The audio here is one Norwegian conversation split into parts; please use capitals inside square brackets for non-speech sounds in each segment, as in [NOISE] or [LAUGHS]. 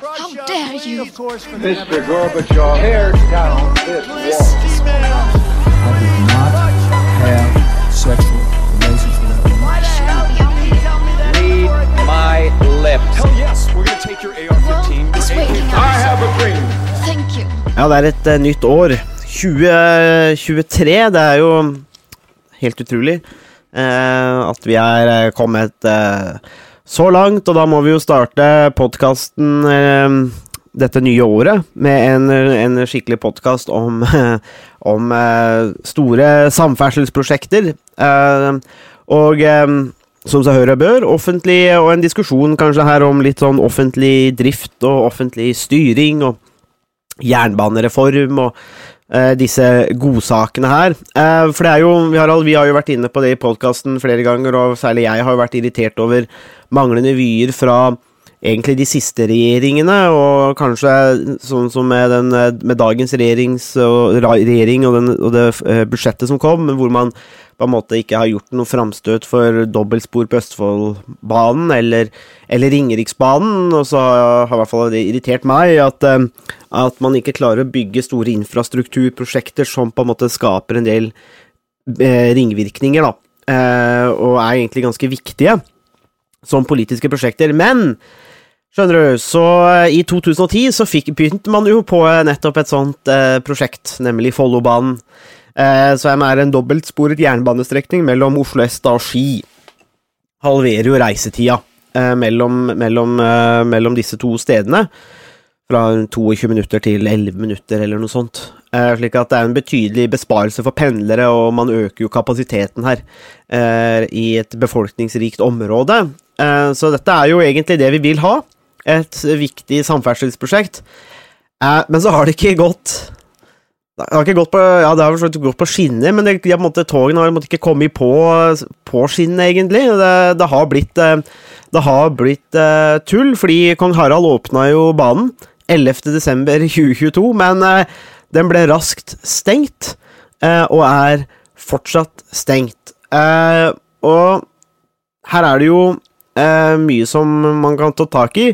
How dare you? Mr. Gorbachev, tear down this wall. I did not have sexual relations with that. Read my lips. Hell yes, we're gonna take your AR-15. It's waking up. I have a dream. Thank you. Ja, det er et uh, nytt år. 2023. Det er jo helt utrolig uh, at vi er eh, kommet eh, så langt, og da må vi jo starte podkasten dette nye året med en, en skikkelig podkast om, [LAUGHS] om eh, store samferdselsprosjekter. Eh, og eh, som seg hør og bør, offentlig, og en diskusjon kanskje her om litt sånn offentlig drift og offentlig styring og jernbanereform og eh, disse godsakene her. Eh, for det er jo, vi har, vi har jo vært inne på det i podkasten flere ganger, og særlig jeg har jo vært irritert over manglende vyer fra egentlig de siste regjeringene, og kanskje sånn som med, den, med dagens og, regjering og, den, og det eh, budsjettet som kom, hvor man på en måte ikke har gjort noe framstøt for dobbeltspor på Østfoldbanen eller, eller Ringeriksbanen. Og så har, har i hvert fall det irritert meg at, eh, at man ikke klarer å bygge store infrastrukturprosjekter som på en måte skaper en del eh, ringvirkninger, da. Og er egentlig ganske viktige som politiske prosjekter. Men skjønner du, så eh, i 2010 så fikk, begynte man jo på eh, nettopp et sånt eh, prosjekt, nemlig Follobanen. Eh, som er en dobbeltsporet jernbanestrekning mellom Oslo S og Ski. Halverer jo reisetida eh, mellom, mellom, eh, mellom disse to stedene. Fra 22 minutter til 11 minutter, eller noe sånt. Slik at det er en betydelig besparelse for pendlere, og man øker jo kapasiteten her i et befolkningsrikt område. Så dette er jo egentlig det vi vil ha. Et viktig samferdselsprosjekt. Eh, men så har det ikke gått det har ikke gått på, ja, det har gått på skinner, men det, de, har måte, togene har måte ikke kommet på, på skinnene, egentlig. Det, det har blitt, eh, det har blitt uh, tull, fordi kong Harald åpna jo banen 11.12.2022, men uh, den ble raskt stengt, uh, og er fortsatt stengt. Og her er det jo eh, mye som man kan ta tak i.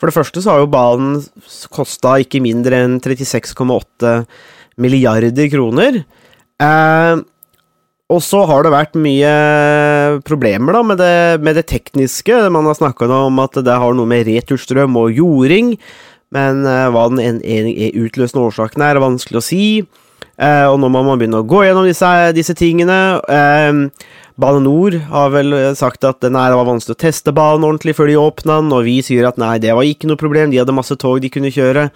For det første så har jo banen kosta ikke mindre enn 36,8 milliarder kroner. Eh, og så har det vært mye problemer da med det, med det tekniske. Man har snakka om at det har noe med returstrøm og jording, men eh, hva den en, en, utløsende årsaken er, er vanskelig å si. Eh, og nå må man begynne å gå gjennom disse, disse tingene. Eh, Bane Nor har vel sagt at nei, det var vanskelig å teste banen ordentlig før de åpna den, og vi sier at nei, det var ikke noe problem, de hadde masse tog de kunne kjøre.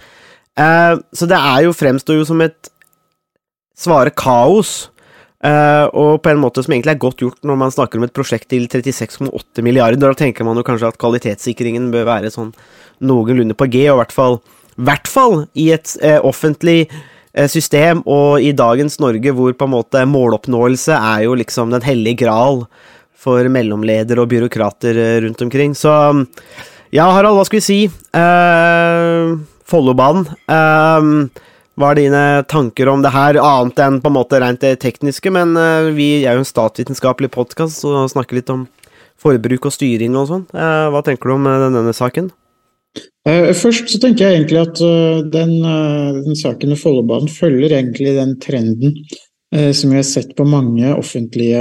Eh, så det er jo fremstår jo som et svare kaos, eh, og på en måte som egentlig er godt gjort når man snakker om et prosjekt til 36,8 milliarder. Da tenker man jo kanskje at kvalitetssikringen bør være sånn noenlunde på G, og i hvert fall, hvert fall i et eh, offentlig eh, system, og i dagens Norge hvor på en måte måloppnåelse er jo liksom den hellige gral for mellomledere og byråkrater eh, rundt omkring. Så ja, Harald, hva skal vi si? Uh, Follobanen. Uh, hva er dine tanker om det her, annet enn på en måte rent det tekniske? Men uh, vi er jo en statsvitenskapelig podkast, og snakker litt om forbruk og styring og sånn. Eh, hva tenker du om eh, denne saken? Eh, Først så tenker jeg egentlig at eh, den, eh, den saken med Follobanen følger egentlig den trenden som vi har sett på mange offentlige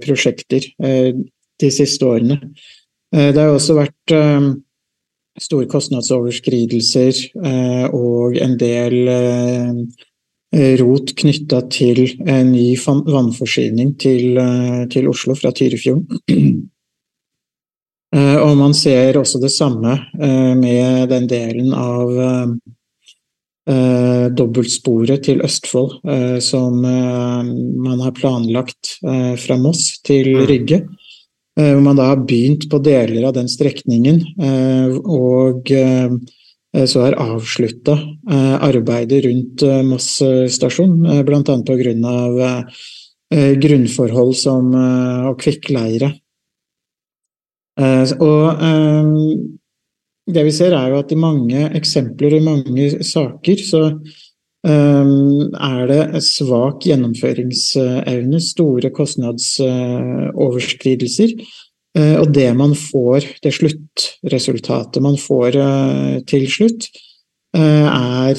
prosjekter de siste årene. Det har også vært store kostnadsoverskridelser og en del rot knytta til en ny vannforsyning til, til Oslo fra Tyrifjorden. Eh, Og man ser også det samme eh, med den delen av eh, dobbeltsporet til Østfold eh, som man har planlagt eh, fra Moss til Mm. Rygge. Eh, Hvor man da har begynt på deler av den strekningen, eh, og så har avslutta arbeidet rundt Moss stasjon, bl.a. pga. grunnforhold som, og kvikkleire. Eh, Og eh, det vi ser er jo at i mange eksempler og i mange saker så eh, er det svak gjennomføringsevne, store kostnadsoverskridelser. Og det man får, det sluttresultatet man får til slutt, er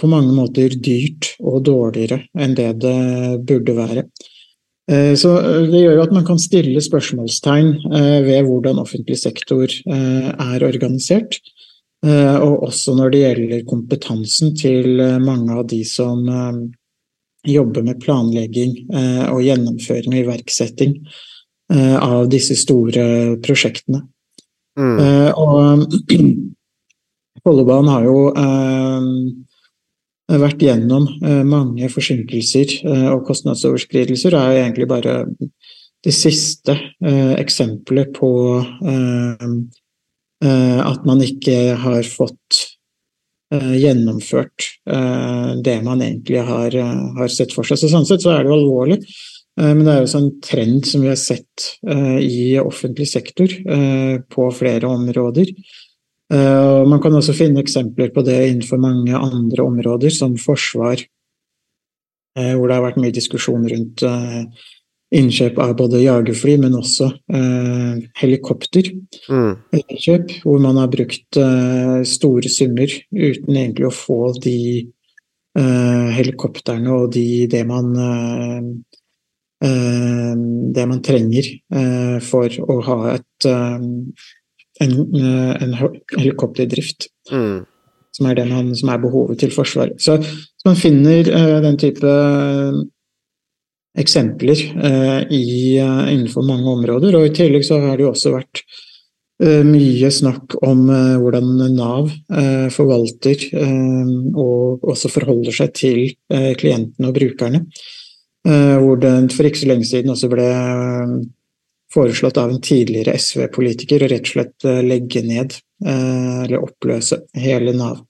på mange måter dyrt og dårligere enn det det burde være. Eh, Så Det gjør jo at man kan stille spørsmålstegn eh, ved hvordan offentlig sektor eh, er organisert. Eh, Og også når det gjelder kompetansen til eh, mange av de som eh, jobber med planlegging eh, og gjennomføring og iverksetting eh, av disse store prosjektene. Mm. Eh, Og [CLEARS THROAT] Follobanen har jo eh, vært gjennom eh, mange forsinkelser eh, og kostnadsoverskridelser, og er jo egentlig bare det siste eh, eksempelet på eh, eh, at man ikke har fått eh, gjennomført eh, det man egentlig har, eh, sett for seg. Så sånn sett så er det jo alvorlig. Eh, Men det er jo en trend som vi har sett eh, i offentlig sektor eh, på flere områder. Eh, Man kan også finne eksempler på det innenfor mange andre områder, som forsvar, eh, hvor det har vært mye diskusjon rundt eh, innkjøp av både jagerfly, men også eh, helikopter Mm. innkjøp, hvor man har brukt eh, store summer uten egentlig å få de eh, helikoptrene og de, det man det man trenger for å ha et, en, eh, en helikopterdrift, Mm. som er, den man, som er behovet til Forsvaret. Så, så man finner uh, den type eksempler uh, i, uh, innenfor mange områder. Og i tillegg så har det jo også vært eh, mye snakk om eh, hvordan Nav eh, forvalter eh, og også forholder seg til eh, klientene og brukerne. Eh, hvor det for ikke så lenge siden også ble eh, foreslått av en tidligere SV-politiker å rett og slett eh, legge ned eh, eller oppløse hele Nav.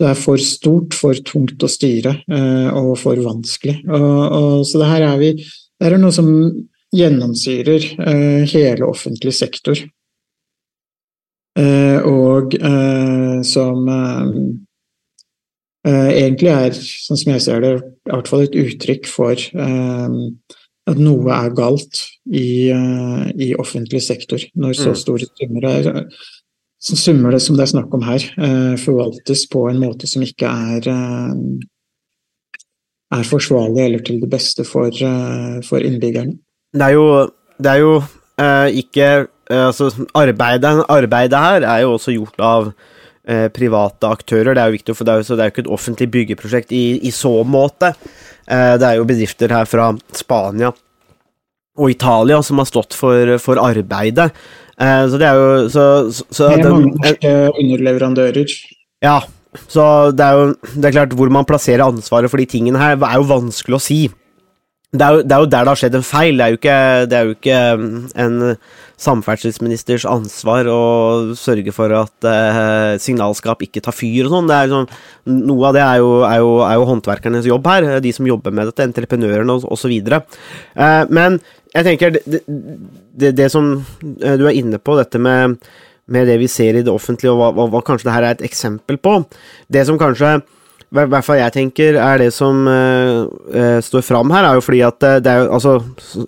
Det er for stort, for tungt å styre eh, og for vanskelig. Så det her er vi Det er noe som gjennomsyrer hele offentlig sektor. Og som egentlig er, sånn som jeg ser det, i hvert fall et uttrykk for at noe er galt i, eh, i offentlig sektor, når så Mm. store summer er så summer det som det er snakk om her, eh, forvaltes på en måte som ikke er, eh, er forsvarlig eller til det beste for, for innbyggerne. Det er jo, det er jo eh, ikke Altså, arbeidet, arbeidet her er jo også gjort av eh, private aktører. Det er jo viktig, for det er jo, så det er jo ikke et offentlig byggeprosjekt i, i så måte. Eh, det er jo bedrifter her fra Spania og Italia som har stått for, for arbeidet. Eh, så det er jo så, så, så Med mange norske underleverandører. Ja, så det er jo det er klart hvor man plasserer ansvaret for de tingene her, er jo vanskelig å si. Det er jo, det er jo der det har skjedd en feil. Det er ikke, det er jo ikke mm, en samferdselsministers ansvar å sørge for at eh, signalskap ikke tar fyr og sånn. Sånn, Noe av det er jo, er, jo, er jo håndverkernes jobb her, de som jobber med dette, entreprenørene og osv. Eh, men jeg tenker det, det, som eh, du er inne på, dette med med det vi ser i det offentlige, og hva, hva, hva kanskje det her er et eksempel på. Det som kanskje, hvert fall jeg tenker, er det som uh, står fram her, er jo fordi at eh, det er jo, altså,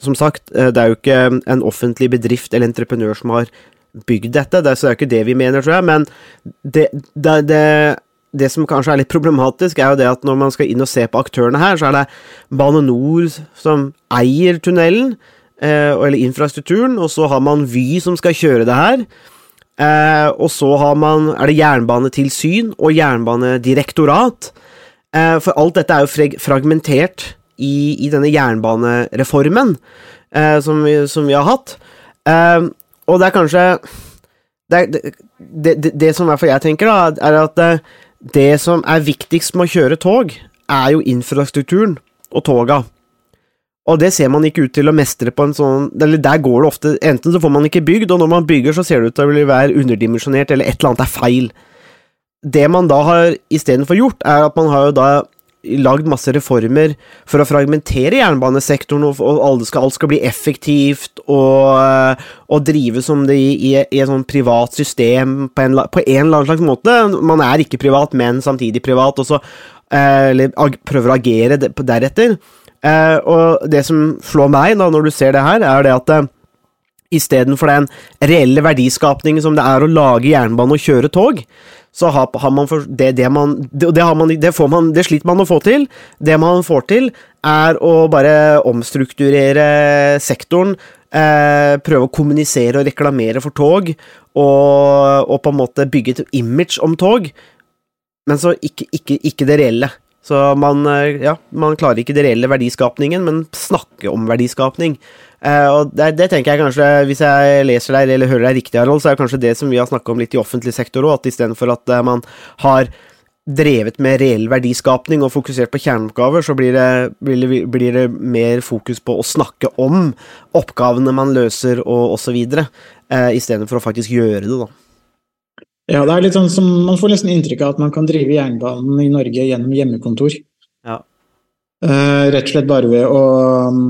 som sagt, det er jo ikke en offentlig bedrift eller entreprenør som har bygd dette, det så det er jo ikke det vi mener, tror jeg, men det, det, det det som kanskje er litt problematisk, er jo det at når man skal inn og se på aktørene her, så er det Bane NOR som eier tunnelen, eh, eller infrastrukturen, og så har man Vy som skal kjøre det her. Eh, og så har man, er det jernbanetilsyn og jernbanedirektorat. Eh, for alt dette er jo fragmentert i, i denne jernbanereformen eh, som, vi, som vi har hatt. Eh, og det er kanskje det, er, det, det, det som i hvert fall jeg tenker, da, er at eh, det som er viktigst med å kjøre tog, er jo infrastrukturen og toga. Og det ser man ikke ut til å mestre på en sånn Eller der går det ofte Enten så får man ikke bygd, og når man bygger, så ser det ut til å være underdimensjonert, eller et eller annet er feil. Det man da har istedenfor gjort, er at man har jo da lagd masse reformer for å fragmentere jernbanesektoren, og, alt skal, alt skal bli effektivt og, og drive som det i, i, i et sånn privat system på en, på en eller annen slags måte. Man er ikke privat, men samtidig privat, og så eh, eller prøver å agere deretter. Eh, og det som slår meg da når du ser det her, er det at eh, istedenfor den reelle verdiskapningen som det er å lage jernbane og kjøre tog, så har, har man for, det, det, man, det, det, man, det, får man, det sliter man å få til. Det man får til, er å bare omstrukturere sektoren. Eh, prøve å kommunisere og reklamere for tog, og, og på en måte bygge et image om tog, men så ikke, ikke, ikke det reelle. Så man, eh, ja, man klarer ikke det reelle verdiskapningen, men snakke om verdiskapning. Eh, og det, det, tenker jeg kanskje, hvis jeg leser deg eller hører deg riktig, Harald, så er det kanskje det som vi har snakka om litt i offentlig sektor òg, at istedenfor at eh, man har drevet med reell verdiskapning og fokusert på kjerneoppgaver, så blir det, blir, blir det, mer fokus på å snakke om oppgavene man løser og osv., eh, istedenfor å faktisk gjøre det, da. Ja, det er litt sånn som Man får nesten inntrykk av at man kan drive jernbanen i Norge gjennom hjemmekontor. Ja. Uh, rett og slett bare ved å,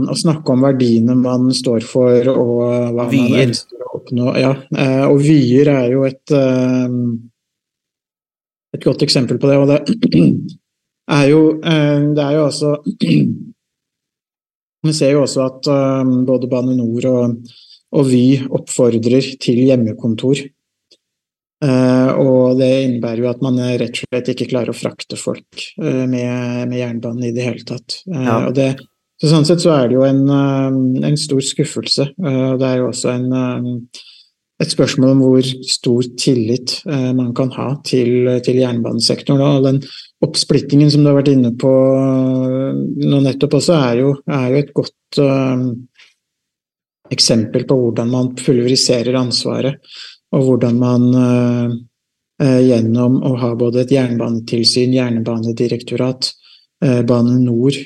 å, snakke om verdiene man står for og hva vier. man ønsker å oppnå. Ja, uh, og vyer er jo et, uh, et godt eksempel på det. Og det [CLEARS THROAT] er jo, det er jo også [CLEARS THROAT] Vi ser jo også at både Bane NOR og, og Vy oppfordrer til hjemmekontor. Uh, og det innebærer jo at man rett og slett ikke klarer å frakte folk uh, med, med, jernbanen i det hele tatt. Uh, ja. og det, så sånn sett så er det jo en, en stor skuffelse. det er jo også en, et spørsmål om hvor stor tillit man kan ha til, til jernbanesektoren. Og den oppsplittingen som du har vært inne på nå nettopp også, er jo, er jo et godt eksempel på hvordan man pulveriserer ansvaret og hvordan man eh, eh, gjennom å ha både et jernbanetilsyn, jernbanedirektorat, eh, Bane NOR,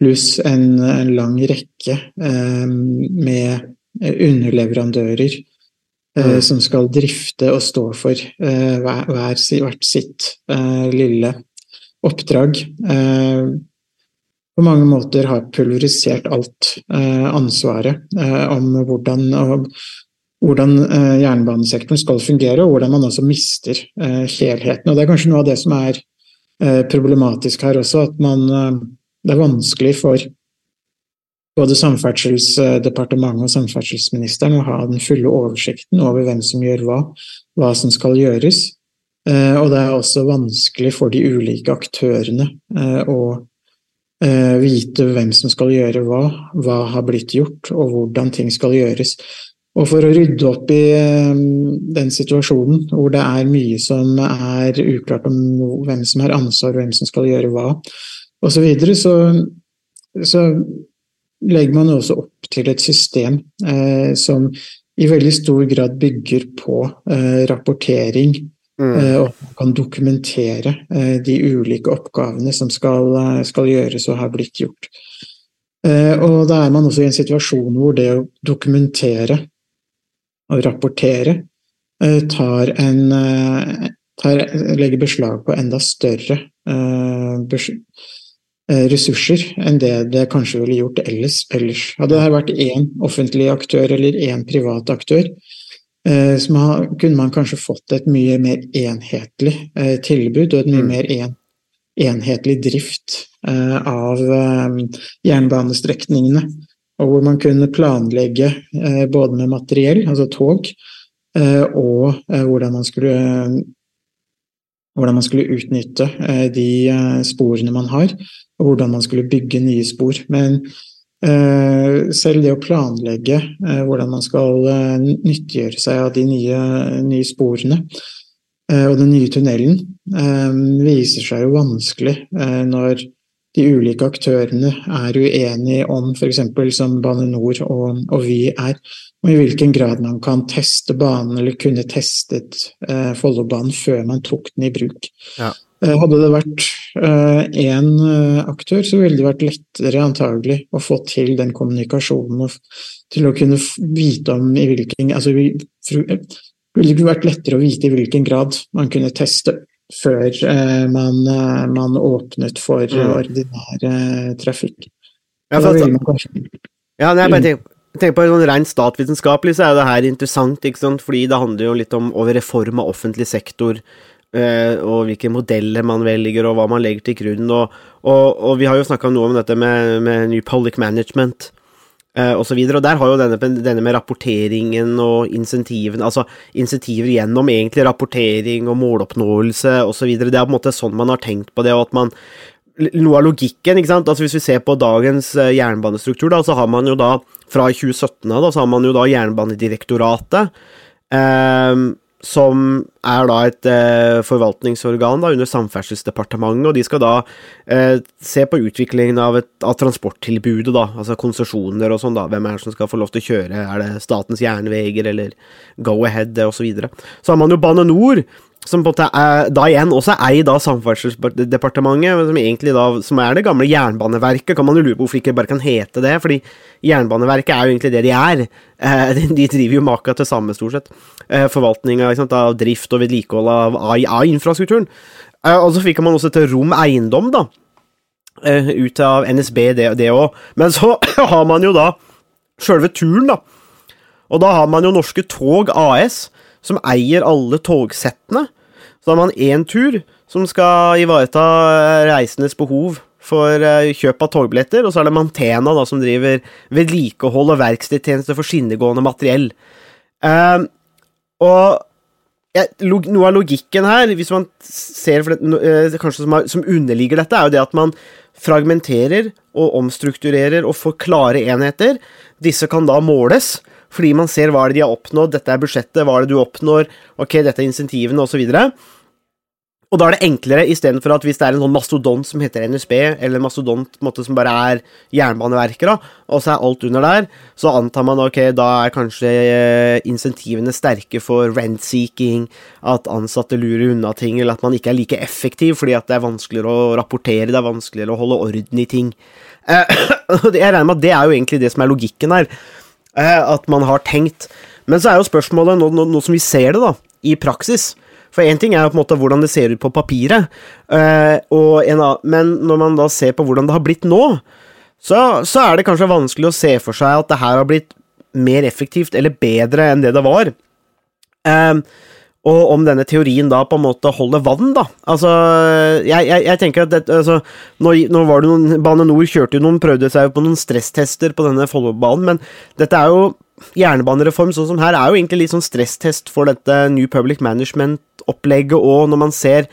pluss en, en, lang rekke med underleverandører mm. som skal drifte og stå for hver, hvert sitt lille oppdrag. På mange måter har pulverisert alt ansvaret om hvordan hvordan eh, jernbanesektoren skal fungere, og hvordan man også mister eh, helheten. Og Det er kanskje noe av det som er eh, problematisk her også, at man, det er vanskelig for både Samferdselsdepartementet og samferdselsministeren å ha den fulle oversikten over hvem som gjør hva, hva som skal gjøres. Og det er også vanskelig for de ulike aktørene å vite hvem som skal gjøre hva, hva har blitt gjort, og hvordan ting skal gjøres. Og for å rydde opp i eh, den situasjonen hvor det er mye som er uklart om hvem som har ansvar, hvem som skal gjøre hva, osv., så, videre, så så legger man også opp til et system eh, som i veldig stor grad bygger på eh, rapportering, mm. eh, og kan dokumentere eh, de ulike oppgavene som skal, skal, gjøres og har blitt gjort. og da er man også i en situasjon hvor det å dokumentere å rapportere, eh, tar en eh, tar, legger beslag på enda større eh, ressurser enn det det kanskje ville gjort ellers. Hadde det vært én offentlig aktør eller én privat aktør, så kunne man kanskje fått et mye mer enhetlig tilbud og et mye mm. mer en, enhetlig drift av jernbanestrekningene og hvor man kunne planlegge eh, både med materiell, altså tog, eh, og eh, hvordan man skulle hvordan man skulle utnytte de sporene man har, og hvordan man skulle bygge nye spor. Men selv det å planlegge hvordan man skal nyttiggjøre seg av de nye, nye sporene og den nye tunnelen, viser seg jo vanskelig når de ulike aktørene er uenige om, f.eks. som Bane NOR og, og, vi er, og i hvilken grad man kan teste banen eller kunne testet eh, Follobanen før man tok den i bruk. Ja. Eh, hadde det vært én eh, eh, aktør, så ville det vært lettere antagelig å få til den kommunikasjonen og til å kunne vite om i hvilken altså, vi, ville det vært lettere å vite i hvilken grad man kunne teste før eh, man, eh, man, åpnet for mm. ordinær eh, trafikk. Ja, for, ja, jeg bare tenker, tenker på sånn Rent statvitenskapelig så er det her interessant, ikke sant? fordi det handler jo litt om over reform av offentlig sektor. og hvilke modeller man velger, og hva man legger til grunn. Og, og, og vi har jo snakka noe om dette med, med New Public Management. Eh, og så videre. Og der har jo denne, denne med rapporteringen og insentivene Altså insentiver gjennom egentlig rapportering og måloppnåelse osv. Det er på en måte sånn man har tenkt på det, og at man noe av logikken, ikke sant. Altså Hvis vi ser på dagens eh, jernbanestruktur, da, så har man jo da fra 2017 av, da, så har man jo da Jernbanedirektoratet. Eh, som er da et eh, forvaltningsorgan da, under Samferdselsdepartementet, og de skal da eh, se på utviklingen av, et, av transporttilbudet, da, altså konsesjoner og sånn, da. Hvem er det som skal få lov til å kjøre, er det Statens Jernveger eller Go-Ahead osv. Så, videre. så har man jo Bane NOR, som på da igjen også er eid av Samferdselsdepartementet, som egentlig som er det gamle Jernbaneverket. Kan man jo lure på hvorfor ikke bare kan hete det, fordi Jernbaneverket er jo egentlig det de er. Eh, [LAUGHS] de driver jo maka til samme, stort sett. Forvaltninga av drift og vedlikehold av, av, infrastrukturen. Eh, og så fikk man også til Rom Eiendom, da. Ut av NSB, det òg. Men så [CLEARS THROAT] har man jo da sjølve turen, da. Og da har man jo Norske Tog AS som eier alle togsettene. Så har man én tur som skal ivareta reisendes behov for eh, kjøp av togbilletter, og så er det Mantena da, som driver vedlikehold og verkstedtjeneste for skinnegående materiell. Uh, og ja, noe av logikken her, hvis man ser det, uh, kanskje som, som, underligger dette, er jo det at man fragmenterer og omstrukturerer og får klare enheter. Disse kan da måles, fordi man ser hva det de har oppnådd, dette er budsjettet, hva er det du oppnår, ok, dette er insentivene, osv. Og da er det enklere, istedenfor at hvis det er en sånn mastodont som heter NSB, eller en mastodont måte, som bare er Jernbaneverket, da, og så er alt under der, så antar man ok, da er kanskje eh, insentivene sterke for rent-seeking, at ansatte lurer unna ting, eller at man ikke er like effektiv fordi at det er vanskeligere å rapportere, det er vanskeligere å holde orden i ting. Eh, [CLEARS THROAT] jeg regner med at det er jo egentlig det som er logikken her. Eh, at man har tenkt. Men så er jo spørsmålet, nå, nå, nå som vi ser det da, i praksis For én ting er jo på en måte hvordan det ser ut på papiret, uh, en, men når man da ser på hvordan det har blitt nå, så, så, er det kanskje vanskelig å se for seg at det her har blitt mer effektivt eller bedre enn det det var. Uh, og om denne teorien da på en måte holder vann, da. Altså, jeg, jeg, jeg tenker at dette, altså, nå, nå, var det noen Bane Nor kjørte jo noen, prøvde seg på noen stresstester på denne Follobanen, men dette er jo Jernbanereform sånn som her er jo egentlig litt sånn stresstest for dette New Public Management-opplegget, og når man ser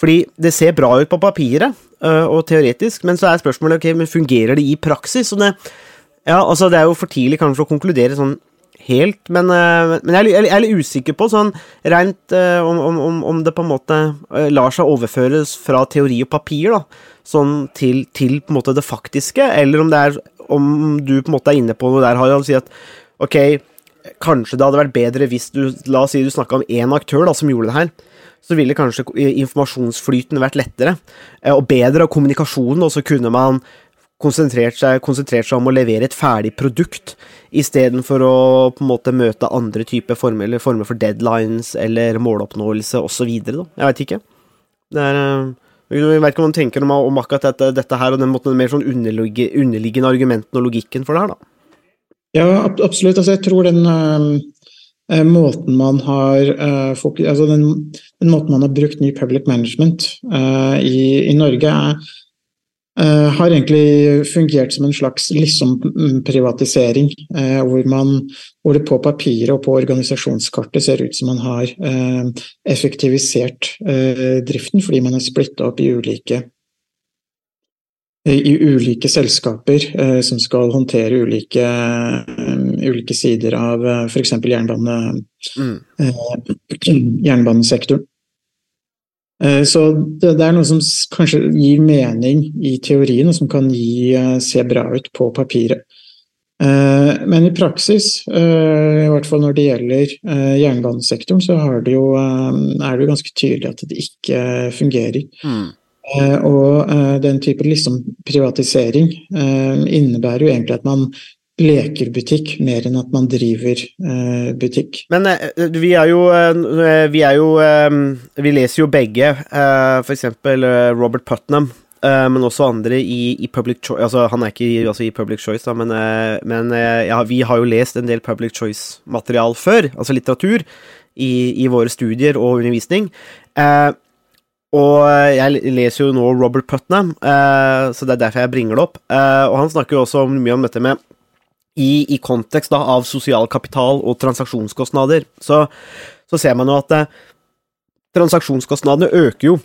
Fordi det ser bra ut på papiret øh, og teoretisk, men så er spørsmålet ok, men fungerer det i praksis? Og det, ja, altså, det er jo for tidlig kanskje å konkludere sånn helt, men, uh, men jeg, er, jeg, er, litt usikker på sånn rent uh, om, om, om, det på en måte uh, lar seg overføres fra teori og papir da, sånn til, til, på en måte det faktiske, eller om det er om du på en måte er inne på noe der, Harald, si at ok, kanskje det hadde vært bedre hvis du La oss si du snakka om én aktør da, som gjorde det her. Så ville kanskje informasjonsflyten vært lettere og bedre, og kommunikasjonen, og så kunne man konsentrert seg, konsentrert seg, om å levere et ferdig produkt, istedenfor å på en måte møte andre typer former, eller former for deadlines eller måloppnåelse osv. Jeg veit ikke. Det er eh, jeg vet ikke hva man tenker om, om akkurat dette, dette, her, og den måten, mer sånn underliggende argumentene og logikken for det her, da. Ja, absolutt. Altså, jeg tror den uh, måten man har uh, fokus, altså den, den, måten man har brukt ny public management uh, i, i, Norge, er har egentlig fungert som en slags liksom-privatisering, eh, hvor, hvor, det på papiret og på organisasjonskartet ser ut som man har eh, effektivisert driften, fordi man er splitta opp i ulike i ulike selskaper som skal håndtere ulike, ulike sider av f.eks. Jernbane, mm. jernbanesektoren. Eh, så det, er noe som kanskje gir mening i teorien, og som kan gi, eh, se bra ut på papiret. Eh, men i praksis, i hvert fall når det gjelder jernbanesektoren, så det jo, er det jo ganske tydelig at det ikke fungerer. Mm. Og den type liksom privatisering innebærer jo egentlig at man leker butikk mer enn at man driver eh, butikk. Men eh, vi er jo eh, Vi er jo eh, Vi leser jo begge, eh, f.eks. Eh, Robert Putnam. Eh, men også andre i, i Public Choice Altså, han er ikke i, altså i Public Choice, da, men, men ja, vi har jo lest en del Public Choice-material før, altså litteratur, i, i, våre studier og undervisning. og jeg leser jo nå Robert Putnam, så det er derfor jeg bringer det opp. og han snakker jo også mye om dette med i, i kontekst da, av sosial kapital og transaksjonskostnader, så, så ser man jo at eh, transaksjonskostnadene øker jo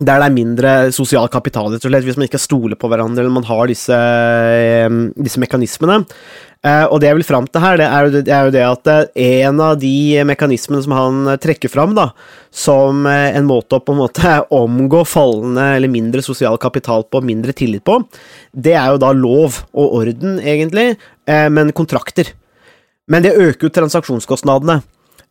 der det er mindre sosial kapital, rett og slett, hvis man ikke stoler på hverandre eller man har disse, eh, disse mekanismene. Eh, og det jeg vil fram til her, det er, det er jo det at eh, en av de mekanismene som han trekker fram da, som eh, en måte å på en måte [LAUGHS] omgå fallende eller mindre sosial kapital på, mindre tillit på, det er jo da lov og orden, egentlig, eh, men kontrakter. Men det øker jo transaksjonskostnadene.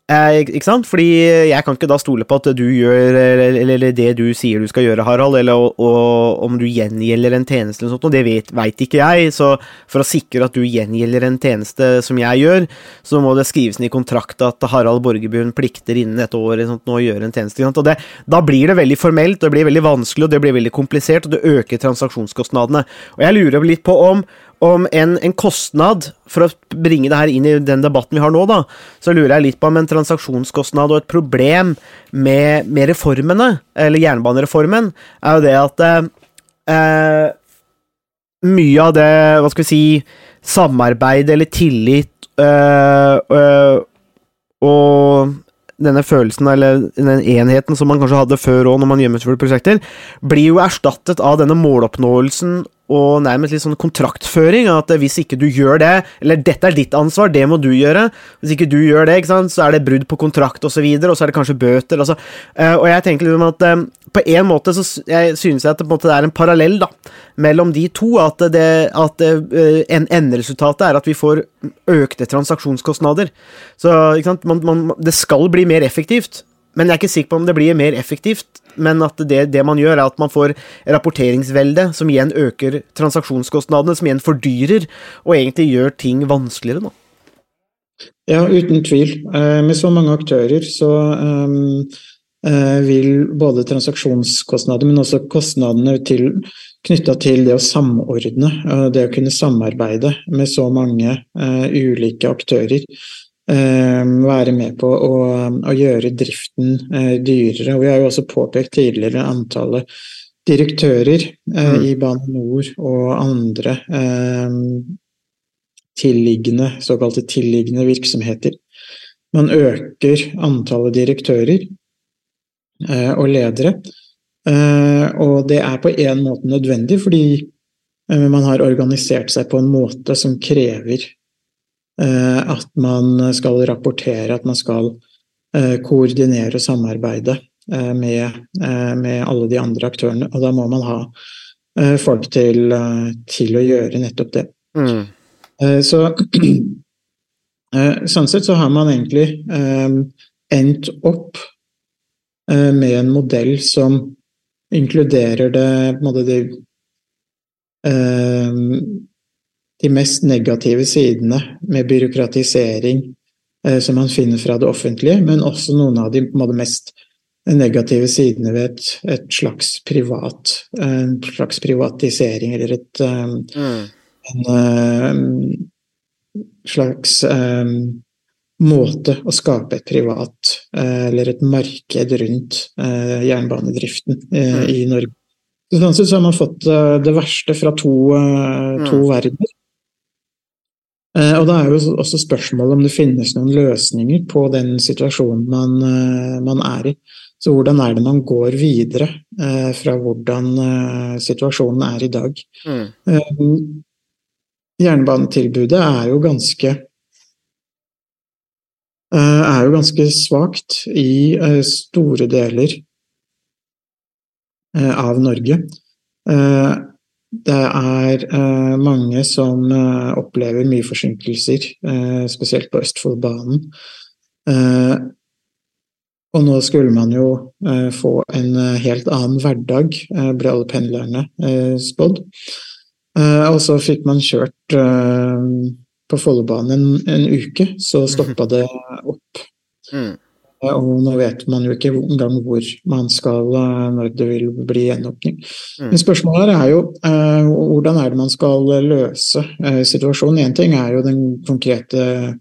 Eh, ikke sant? Fordi jeg kan ikke da stole på at du gjør eller, eller det du sier du skal gjøre, Harald, eller og, og, om du gjengjelder en tjeneste eller noe sånt, det vet, ikke jeg. Så for å sikre at du gjengjelder en tjeneste som jeg gjør, så må det skrives inn i kontrakt at Harald Borgerbjørn plikter innen et år sånt, nå å gjøre en tjeneste. Og det, da blir det veldig formelt, det blir veldig vanskelig, og det blir veldig komplisert, og det øker transaksjonskostnadene. Og jeg lurer litt på om om en, en, kostnad, for å bringe det her inn i den debatten vi har nå, da, så lurer jeg litt på om en transaksjonskostnad og et problem med, med reformene, eller jernbanereformen, er jo det at eh, mye av det, hva skal vi si, samarbeid eller tillit øh, øh, og denne følelsen, eller den enheten som man kanskje hadde før òg, når man gjennomførte prosjekter, blir jo erstattet av denne måloppnåelsen og nærmest litt sånn kontraktføring. At hvis ikke du gjør det, eller dette er ditt ansvar, det må du gjøre. Hvis ikke du gjør det, sant, så er det brudd på kontrakt osv., og, så videre, og så er det kanskje bøter. Altså. Eh, og jeg tenker liksom at eh, på en måte så jeg synes jeg at det, er en parallell da, mellom de to. At, det, at eh, en enderesultatet er at vi får økte transaksjonskostnader. Så man, man, det skal bli mer effektivt. Men jeg er ikke sikker på om det blir mer effektivt, men at det, det man gjør, er at man får rapporteringsvelde, som igjen øker transaksjonskostnadene, som igjen fordyrer, og egentlig gjør ting vanskeligere. Da. Ja, uten tvil. Eh, med så mange aktører så um, vil både transaksjonskostnader, men også kostnadene til, knytta til det å samordne, det å kunne samarbeide med så mange uh, ulike aktører, Eh, være med på å, å gjøre driften eh, dyrere. Og vi har jo også påpekt tidligere antallet direktører eh, mm. i Bane NOR og andre tilliggende, såkalte tilliggende virksomheter. Man øker antallet direktører og ledere. Og det er på en måte nødvendig, fordi man har organisert seg på en måte som krever Eh, at man skal rapportere, at man skal eh, koordinere og samarbeide eh, med, med alle de andre aktørene. Og da må man ha folk til, til å gjøre nettopp det. Mm. Så [CLEARS THROAT] sånn sett så har man egentlig endt opp med en modell som inkluderer det, det de mest negative sidene med byråkratisering eh, som man finner fra det offentlige, men også noen av de, de mest negative sidene ved et, et, slags privat en slags privatisering, eller et um, mm. en um, slags um, måte å skape et privat uh, eller et marked rundt uh, jernbanedriften uh, mm. i Norge. Sånn sett så har man fått det verste fra to, to mm. verdener. Eh, og da er jo også spørsmålet om det finnes noen løsninger på den situasjonen man, eh, man er i. Så hvordan er det man går videre eh, fra hvordan situasjonen er i dag? Mm. Jernbanetilbudet er jo ganske er jo ganske svakt i store deler av Norge. Det er eh, mange som eh, opplever mye forsinkelser, eh, spesielt på Østfoldbanen. og nå skulle man jo få en helt annen hverdag, ble alle pendlerne spådd. og så fikk man kjørt på Follobanen en, en, uke, så stoppa det opp. Mm. Og nå vet man jo ikke engang hvor man skal eh, når det vil bli gjenåpning. Mm. Men spørsmålet her er jo uh, hvordan er det man skal løse situasjonen. Én ting er jo den konkrete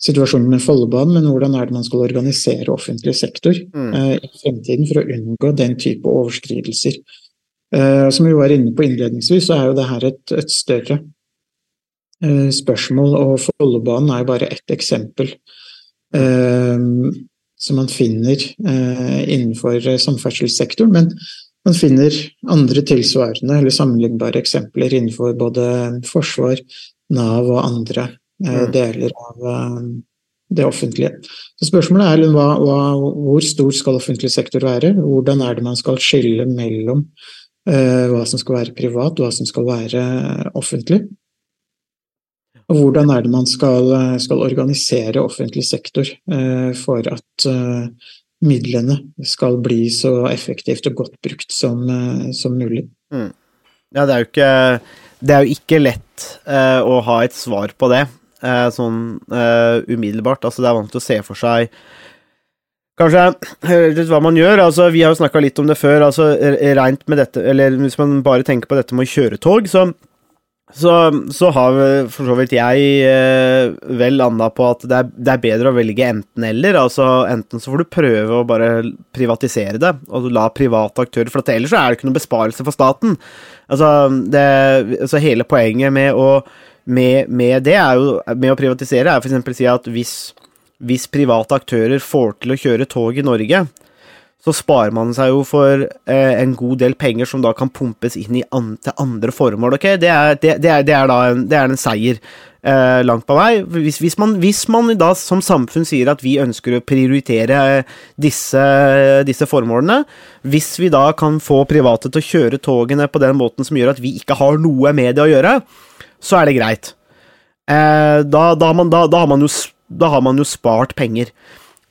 situasjonen med Follobanen, men hvordan er det man skal organisere offentlig sektor mm. i fremtiden for å unngå den type overskridelser. som vi var inne på innledningsvis, så er jo det her et, et større eh, spørsmål, og Follobanen er jo bare ett eksempel eh, som man finner eh, innenfor samferdselssektoren. Men man finner andre tilsvarende eller sammenlignbare eksempler innenfor både forsvar, Nav og andre eh, Mm. deler av eh, det offentlige. Så spørsmålet er hva, hva, hvor stor skal offentlig sektor være? Hvordan er det man skal skille mellom eh, hva som skal være privat, og hva som skal være offentlig? Og hvordan er det man skal, skal organisere offentlig sektor eh, for at eh, midlene skal bli så effektivt og godt brukt som, eh, som mulig? Ja, det er jo ikke, det er jo ikke lett eh, å ha et svar på det eh, sånn eh, umiddelbart. Altså, det er vanskelig å se for seg Kanskje hva man gjør. Altså, vi har jo snakka litt om det før. Altså, rent med dette, eller hvis man bare tenker på dette med å kjøre tog, så så, så har for så vidt jeg eh, vel landa på at det er, det er bedre å velge enten-eller. Altså enten så får du prøve å bare privatisere det, og la private aktører For ellers så er det ikke noen besparelse for staten. Altså, det, altså hele poenget med å med, med det er jo Med å privatisere er f.eks. si at hvis, hvis private aktører får til å kjøre tog i Norge, så sparer man seg jo for eh, en god del penger som da kan pumpes inn an til andre formål. ok? Det er, det, det er, det er da en, er en seier eh, langt på vei. Hvis, hvis, man, hvis man da som samfunn sier at vi ønsker å prioritere disse, disse formålene, hvis vi da kan få private til å kjøre togene på den måten som gjør at vi ikke har noe med det å gjøre, så er det greit. Eh, da, da, man, da, har jo, da har man jo spart penger.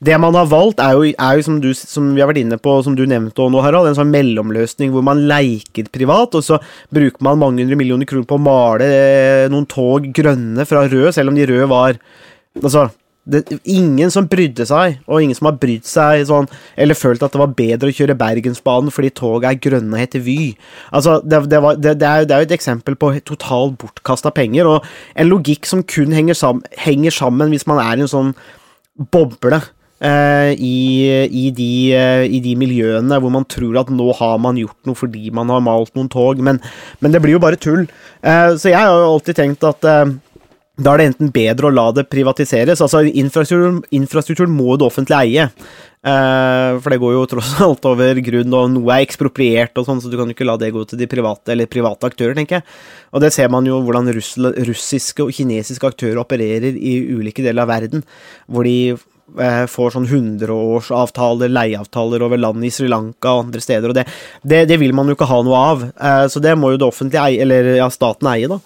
Det man har valgt, er jo, er jo som, du, som vi har vært inne på, som du nevnte nå, Harald, en sånn mellomløsning hvor man leiker privat, og så bruker man mange hundre millioner kroner på å male eh, noen tog grønne fra rød, selv om de røde var Altså, det, ingen som brydde seg, og ingen som har brydd seg sånn, eller følt at det var bedre å kjøre Bergensbanen fordi toget er grønne og heter Vy. Altså, det, det, var, det, er, jo et eksempel på totalt bortkasta penger, og en logikk som kun henger, sammen, henger sammen hvis man er i en sånn boble i, i, de, eh, i de miljøene hvor man tror at nå har man gjort noe fordi man har malt noen tog, men, men det blir jo bare tull. Eh, så jeg har jo alltid tenkt at eh, da er det enten bedre å la det privatiseres. Altså, infrastrukturen, infrastrukturen må det offentlige eie. Uh, for det går jo tross alt over grunn, og noe er ekspropriert og sånn, så du kan jo ikke la det gå til de private eller private aktører, tenker jeg. Og det ser man jo hvordan russiske og kinesiske aktører opererer i ulike deler av verden, hvor de eh, får sånn hundreårsavtaler, leieavtaler over land i Sri Lanka og andre steder, og det, det, det vil man jo ikke ha noe av. Eh, så det må jo det offentlige eie, eller ja, staten eie, da.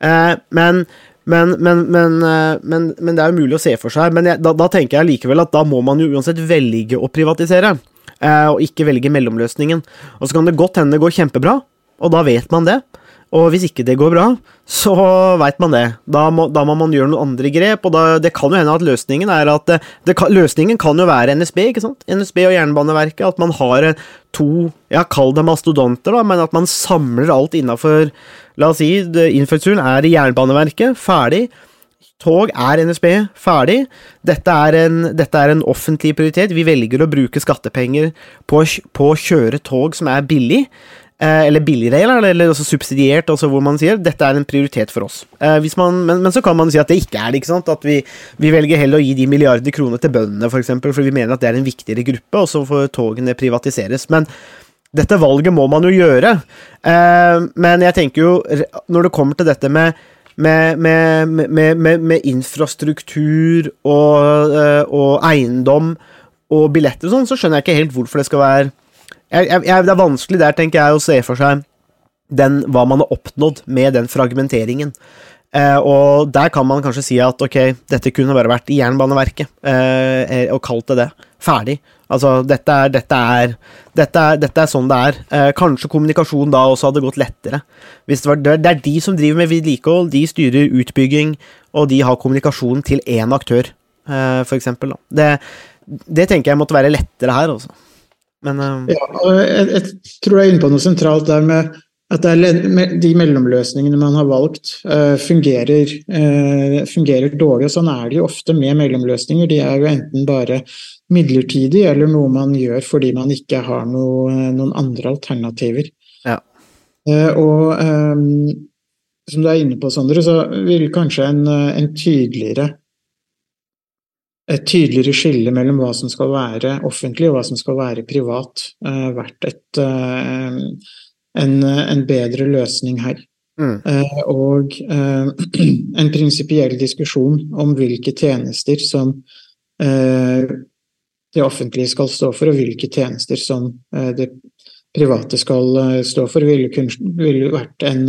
Eh, men men, men, men, eh, men, men det er jo mulig å se for seg. Men jeg, da, da tenker jeg likevel at da må man jo uansett velge å privatisere, eh, og ikke velge mellomløsningen. Og så kan det godt hende det går kjempebra, og da vet man det. Og hvis ikke det går bra, så veit man det. Da må, da må man gjøre noen andre grep, og da, det kan jo hende at løsningen er at det, det Løsningen kan jo være NSB, ikke sant? NSB og Jernbaneverket. At man har eh, to, ja, kall det mastodonter, da, men at man samler alt innafor La oss si infrastrukturen er Jernbaneverket, ferdig. Tog er NSB, ferdig. Dette er, en, dette er en offentlig prioritet. Vi velger å bruke skattepenger på, på å kjøre tog som er billig. Eh, eller billigere, eller, også subsidiert, altså hvor man sier dette er en prioritet for oss. Eh, man, men, men så kan man si at det ikke er det. ikke sant? At vi, vi velger heller å gi de milliarder kroner til bøndene, for eksempel, for vi mener at det er en viktigere gruppe, og så får togene privatiseres. Men dette valget må man jo gjøre. Eh, men jeg tenker jo, når det kommer til dette med med, med, med, med, infrastruktur og, og eiendom og billetter og sånn, så skjønner jeg ikke helt hvorfor det skal være jeg, jeg, Det er vanskelig der, tenker jeg, å se for seg den, hva man har oppnådd med den fragmenteringen. Eh, og der kan man kanskje si at ok, dette kunne bare vært i Jernbaneverket, eh, og kalt det det. Ferdig. Altså, dette er, dette er, dette er, dette er sånn det er. Eh, kanskje kommunikasjon da også hadde gått lettere. Det, var, det er de som driver med vedlikehold, de styrer utbygging, og de har kommunikasjon til én aktør, eh, for eksempel. Det, det tenker jeg måtte være lettere her, altså. Men eh, Ja, jeg, jeg tror jeg er inne på noe sentralt der med at det de mellomløsningene man har valgt, uh, fungerer, uh, fungerer dårlig. og Sånn er det jo ofte med mellomløsninger. De er jo enten bare midlertidig, eller noe man gjør fordi man ikke har noe, noen andre alternativer. Ja. Uh, og um, som du er inne på, Sondre, så vil kanskje en, en tydeligere et tydeligere skille mellom hva som skal være offentlig og hva som skal være privat, uh, vært et, uh, en, en, bedre løsning her. Mm. Uh, og [CLEARS THROAT] en prinsipiell diskusjon om hvilke tjenester som det offentlige skal stå for, og hvilke tjenester som det private skal stå for, ville, kun, ville vært en,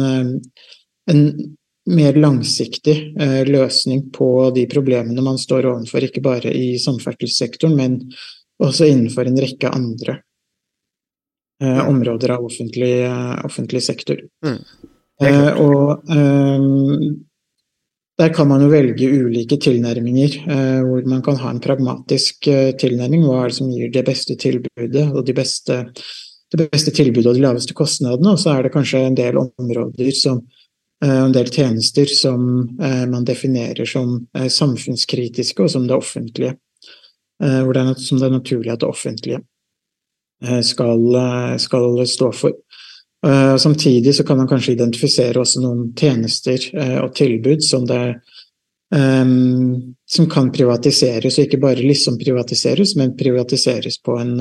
en mer langsiktig eh, løsning på de problemene man står overfor, ikke bare i samferdselssektoren, men også innenfor en rekke andre eh, områder av offentlig, eh, offentlig sektor. Mm. Og der kan man jo velge ulike tilnærminger, hvor man kan ha en pragmatisk tilnærming. Hva er det som gir det beste tilbudet og de beste, det beste tilbudet og de laveste kostnadene? Og så er det kanskje en del områder som Eh, en del tjenester som eh, man definerer som eh, samfunnskritiske, og som det offentlige. Hvor det er, som det er naturlig at det offentlige skal, skal stå for. Samtidig så kan man kanskje identifisere også noen tjenester og tilbud som, det, som kan privatiseres, og ikke bare liksom privatiseres, men privatiseres på en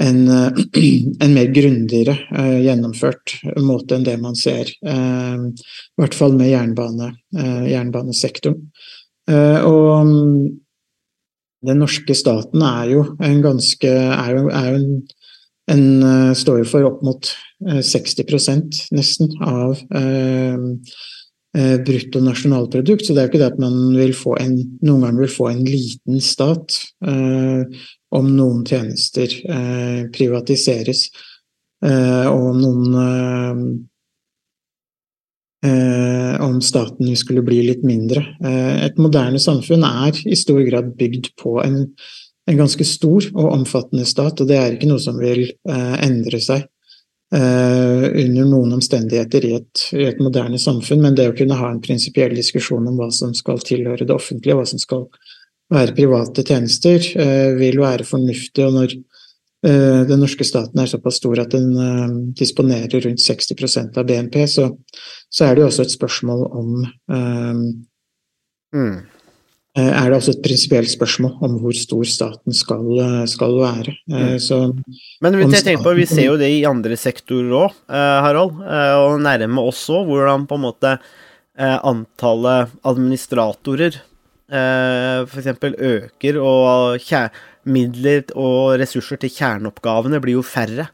en, eh, [CLEARS THROAT] en mer grundigere eh, gjennomført måte enn det man ser, Eh, i hvert fall med jernbane, eh, jernbanesektoren. og um, den norske staten er jo en ganske er jo, er jo en, en, står jo for opp mot 60% nesten av brutto nasjonalprodukt, så det er jo ikke det at man vil få en, noen ganger vil få en liten stat om noen tjenester eh, privatiseres, eh, og om noen eh, eh, Om staten skulle bli litt mindre. Eh, et moderne samfunn er i stor grad bygd på en, en, ganske stor og omfattende stat, og det er ikke noe som vil eh, endre seg. Under noen omstendigheter i et, i et, moderne samfunn, men det å kunne ha en prinsipiell diskusjon om hva som skal tilhøre det offentlige, hva som skal være private tjenester, eh, vil være fornuftig. og når eh, den norske staten er såpass stor at den eh, disponerer rundt 60% av BNP, så, så, er det jo også et spørsmål om mm. Er det også et prinsipielt spørsmål om hvor stor staten skal, skal være. Mm. Så, Men jeg tenker på, vi ser jo det i andre sektorer òg, Harald, og nærme oss òg, hvordan på en måte antallet administratorer eh, f.eks. øker, og midler og ressurser til kjerneoppgavene blir jo færre.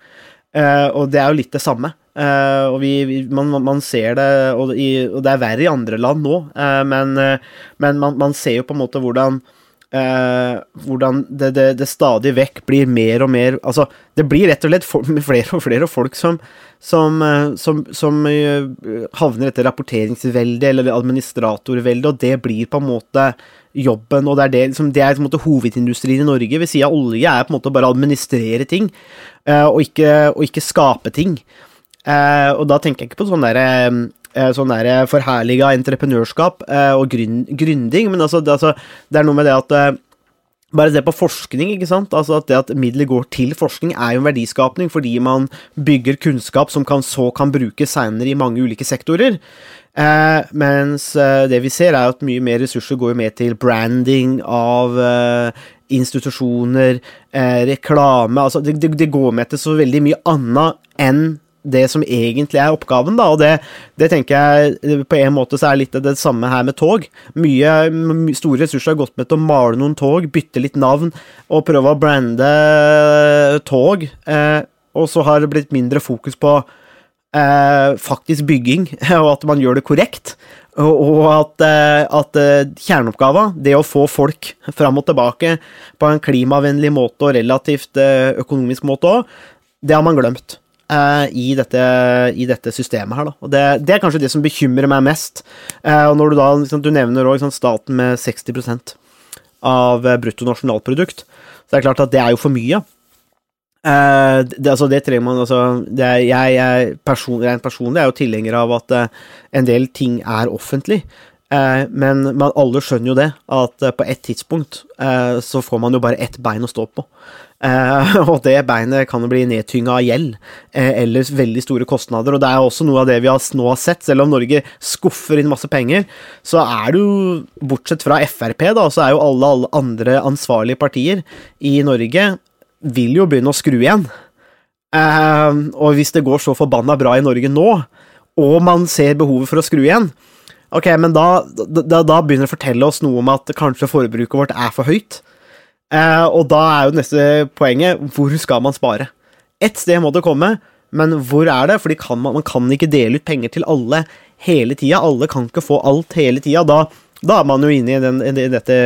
Eh, og det er jo litt det samme. Uh, og vi, vi, man, man, ser det, og, i, og, det er verre i andre land nå, uh, men, uh, men man, man, ser jo på en måte hvordan hvordan det, det, det, stadig vekk blir mer og mer Altså, det blir rett og slett [LAUGHS] flere og flere folk som, som, som, som havner etter rapporteringsveldet eller administratorveldet, og det blir på en måte jobben, og det er, det, liksom, det er måte hovedindustrien i Norge. Ved siden av olje er på en måte bare å administrere ting, og, ikke, og, ikke, skape ting. Uh, og da tenker jeg ikke på sånn derre uh, sånn der forherliga entreprenørskap og grünn, gründing, men altså det, altså det, er noe med det at bare se på forskning, ikke sant. Altså at det at midler går til forskning, er jo en verdiskapning fordi man bygger kunnskap som kan, så kan brukes seinere i mange ulike sektorer. Eh, mens eh, det vi ser, er at mye mer ressurser går med til branding av eh, institusjoner, eh, reklame Altså, det, det, det, går med til så veldig mye annet enn det som egentlig er oppgaven, da, og det, det, tenker jeg på en måte så er litt det samme her med tog. Mye store ressurser har gått med til å male noen tog, bytte litt navn og prøve å brande tog, eh, og så har det blitt mindre fokus på eh, faktisk bygging, [LAUGHS] og at man gjør det korrekt. Og at, eh, at eh, kjerneoppgava, det å få folk fram og tilbake på en klimavennlig måte og relativt eh, økonomisk måte òg, det har man glemt. I dette, i, dette, systemet her, da. Og det, det, er kanskje det som bekymrer meg mest. og når du da liksom, Du nevner òg staten med 60% av bruttonasjonalprodukt, så det er klart at det er jo for mye. Uh, det, altså, det trenger man altså er, Jeg, jeg person, rent personlig er jo tilhenger av at uh, en del ting er offentlig. Eh, men man, alle skjønner jo det, at eh, på et tidspunkt eh, så får man jo bare ett bein å stå på. [LAUGHS] Og det beinet kan jo bli nedtynga av gjeld, eller veldig store kostnader. Og det er også noe av det vi har, nå har sett. Selv om Norge skuffer inn masse penger, så er det jo, bortsett fra Frp, da, så er jo alle, alle andre ansvarlige partier i Norge vil jo begynne å skru igjen. Og hvis det går så forbanna bra i Norge nå, og man ser behovet for å skru igjen, ok, men da, da, da begynner det å fortelle oss noe om at kanskje forbruket vårt er for høyt. Eh, og da er jo neste poenget hvor skal man spare? Ett sted må det komme, men hvor er det? Fordi man, man kan ikke dele ut penger til alle hele tida. Alle kan ikke få alt hele tida. Da, da er man jo inne i, den, i dette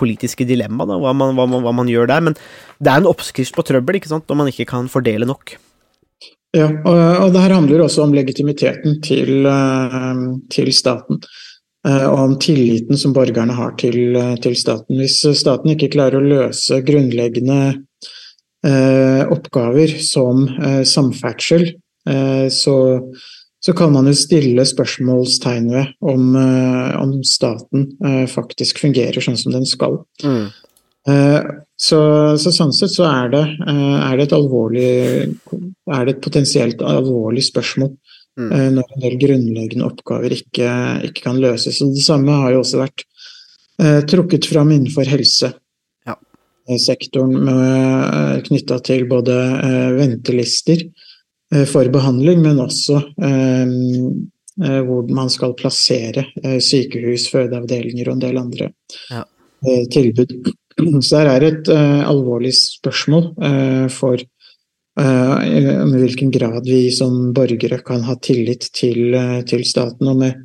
politiske dilemmaet, hva, hva, hva man gjør der. Men det er en oppskrift på trøbbel ikke sant, når man ikke kan fordele nok. Ja, og, og det her handler også om legitimiteten til, eh, til staten. eh, Og om tilliten som borgerne har til, eh, til staten. Hvis staten ikke klarer å løse grunnleggende eh, oppgaver som eh, samferdsel, eh, så, så kan man jo stille spørsmålstegn ved om, om staten faktisk fungerer sånn som den skal. Mm. Så, så sånn sett så er det, eh, er det et alvorlig Er det et potensielt alvorlig spørsmål Mm. eh, når en del grunnleggende oppgaver ikke, ikke kan løses. Og det samme har jo også vært eh, trukket fram innenfor helse. Ja. eh, sektoren knytta til både eh, ventelister eh, for behandling, men også hvor man skal plassere eh, sykehus, fødeavdelinger og en del andre Ja. tilbud. [CLEARS THROAT] Så det er et uh, alvorlig spørsmål uh, for uh, om i hvilken grad vi som borgere kan ha tillit til, eh, til staten. Og, med,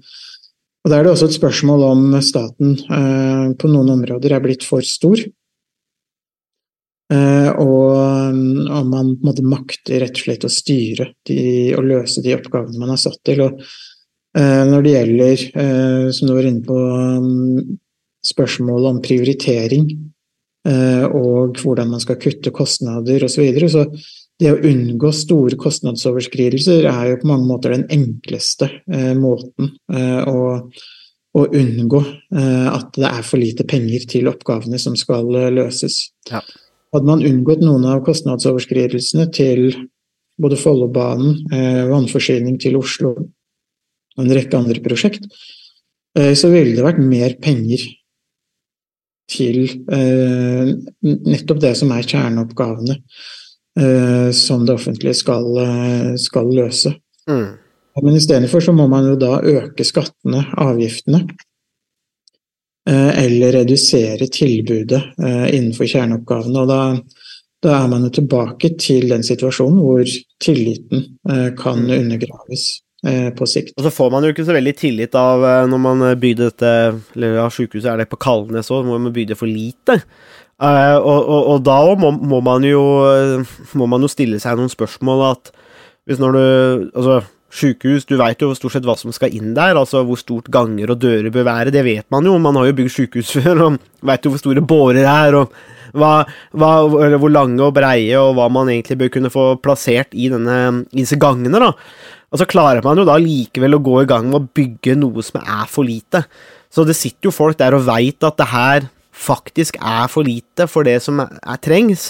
og da er det også et spørsmål om staten eh, på noen områder er blitt for stor. Eh, og om man måte makter rett og slett å styre og løse de oppgavene man er satt til. Og eh, når det gjelder, eh, som du var inne på, mm, spørsmålet om prioritering eh, og hvordan man skal kutte kostnader osv., så, videre, så det å unngå store kostnadsoverskridelser er jo på mange måter den enkleste eh, måten eh, å, å unngå eh, at det er for lite penger til oppgavene som skal eh, løses. Ja. Hadde man unngått noen av kostnadsoverskridelsene til både Follobanen, eh, vannforsyning til Oslo og en rekke andre prosjekt, eh, så ville det vært mer penger til eh, nettopp det som er kjerneoppgavene eh, som det offentlige skal, eh, skal løse. Mm. Men istedenfor så må man jo da øke skattene, avgiftene, eh, eller redusere tilbudet eh, innenfor kjerneoppgavene. Og da, da er man jo tilbake til den situasjonen hvor tilliten eh, kan undergraves eh, på sikt. Og så får man jo ikke så veldig tillit av eh, når man eh, bygde dette Eller ja, sykehuset er det på Kalnes òg, hvor man bygde for lite. Uh, og, og, og da må, må, man jo eh, må man jo stille seg noen spørsmål at hvis når du Altså, sykehus, du veit jo stort sett hva som skal inn der, altså hvor stort ganger og dører bør være, det vet man jo, man har jo bygd sykehus [LAUGHS] før, og veit jo hvor store bårer er, og hva, hva, hvor lange og breie, og hva man egentlig bør kunne få plassert i, denne, i disse gangene, da. Og så klarer man jo da likevel å gå i gang med å bygge noe som er for lite. Så det sitter jo folk der og veit at det her faktisk er for lite for det som er, er trengs,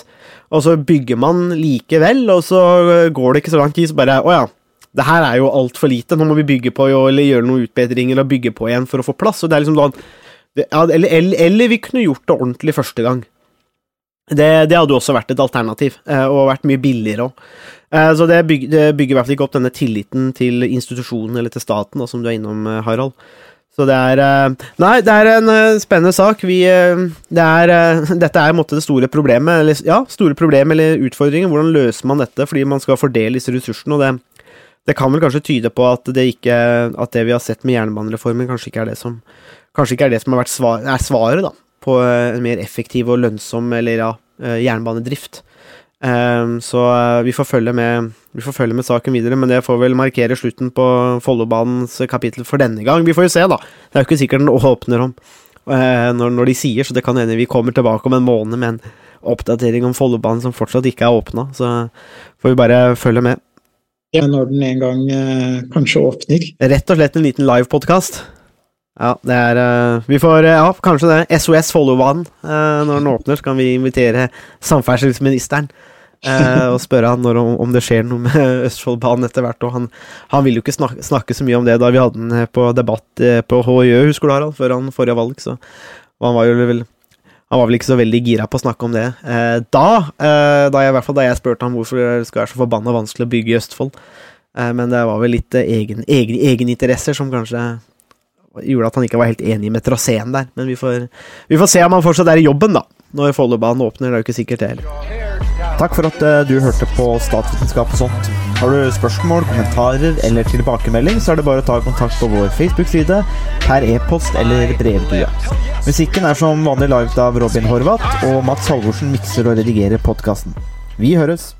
og så bygger man likevel, og så går det ikke så lang tid, så bare Å ja, det her er jo altfor lite, nå må vi bygge på eller gjøre noen utbedringer og bygge på igjen for å få plass. Og det er liksom sånn ja, eller, eller, eller vi kunne gjort det ordentlig første gang. Det, det hadde jo også vært et alternativ, eh, og vært mye billigere òg. Eh, så det bygger, det bygger i hvert fall ikke opp denne tilliten til institusjonen eller til staten, da, som du er innom, eh, Harald. Så det er eh, Nei, det er en spennende sak. Vi Det er [LAUGHS] Dette er i en måte det store problemet, eller ja, store problemet eller utfordringen. Hvordan løser man dette fordi man skal fordele disse ressursene, og det det kan vel kanskje tyde på at det, ikke, at det vi har sett med jernbanereformen, kanskje ikke er det som, ikke er det som har vært svar, er svaret da, på en mer effektiv og lønnsom eller ja, jernbanedrift. Um, så vi får, følge med, vi får følge med saken videre, men det får vel markere slutten på Follobanens kapittel for denne gang. Vi får jo se, da. Det er jo ikke sikkert den åpner om uh, når, når, de sier, så det kan hende vi kommer tilbake om en måned med en oppdatering om Follobanen som fortsatt ikke er åpna. Så får vi bare følge med Ja, når den en gang eh, kanskje åpner. Rett og slett en liten livepodkast. Ja, det er uh, Vi får eh, Ja, kanskje det. SOS Follobanen. Uh, når den åpner, så kan vi invitere samferdselsministeren. uh, og spørre han når, om det skjer noe med [LAUGHS] Østfoldbanen etter hvert. Og han, han vil jo ikke snakke, snakke, så mye om det da vi hadde den eh, på debatt eh, på HJØ, husker du Harald, før han forrige valg. Så og han var jo vel han var vel ikke så veldig gira på å snakke om det. Eh, da, eh, da, jeg, i hvert fall da jeg spurte ham hvorfor det skal være så forbanna vanskelig å bygge i Østfold. Eh, men det var vel litt egen, egen, egeninteresser som kanskje gjorde at han ikke var helt enig med traseen der. Men vi får, vi får, se om han fortsatt er i jobben, da. Når Follobanen åpner. Det er jo ikke sikkert, det heller. Takk for at du hørte på Statsvitenskap og sånt. Har du spørsmål, kommentarer eller tilbakemelding, så er det bare å ta kontakt på vår Facebook-side, per e-post eller brevdue. Musikken er som vanlig laget av Robin Horvath, og Mats Halvorsen mikser og redigerer podkasten. Vi høres!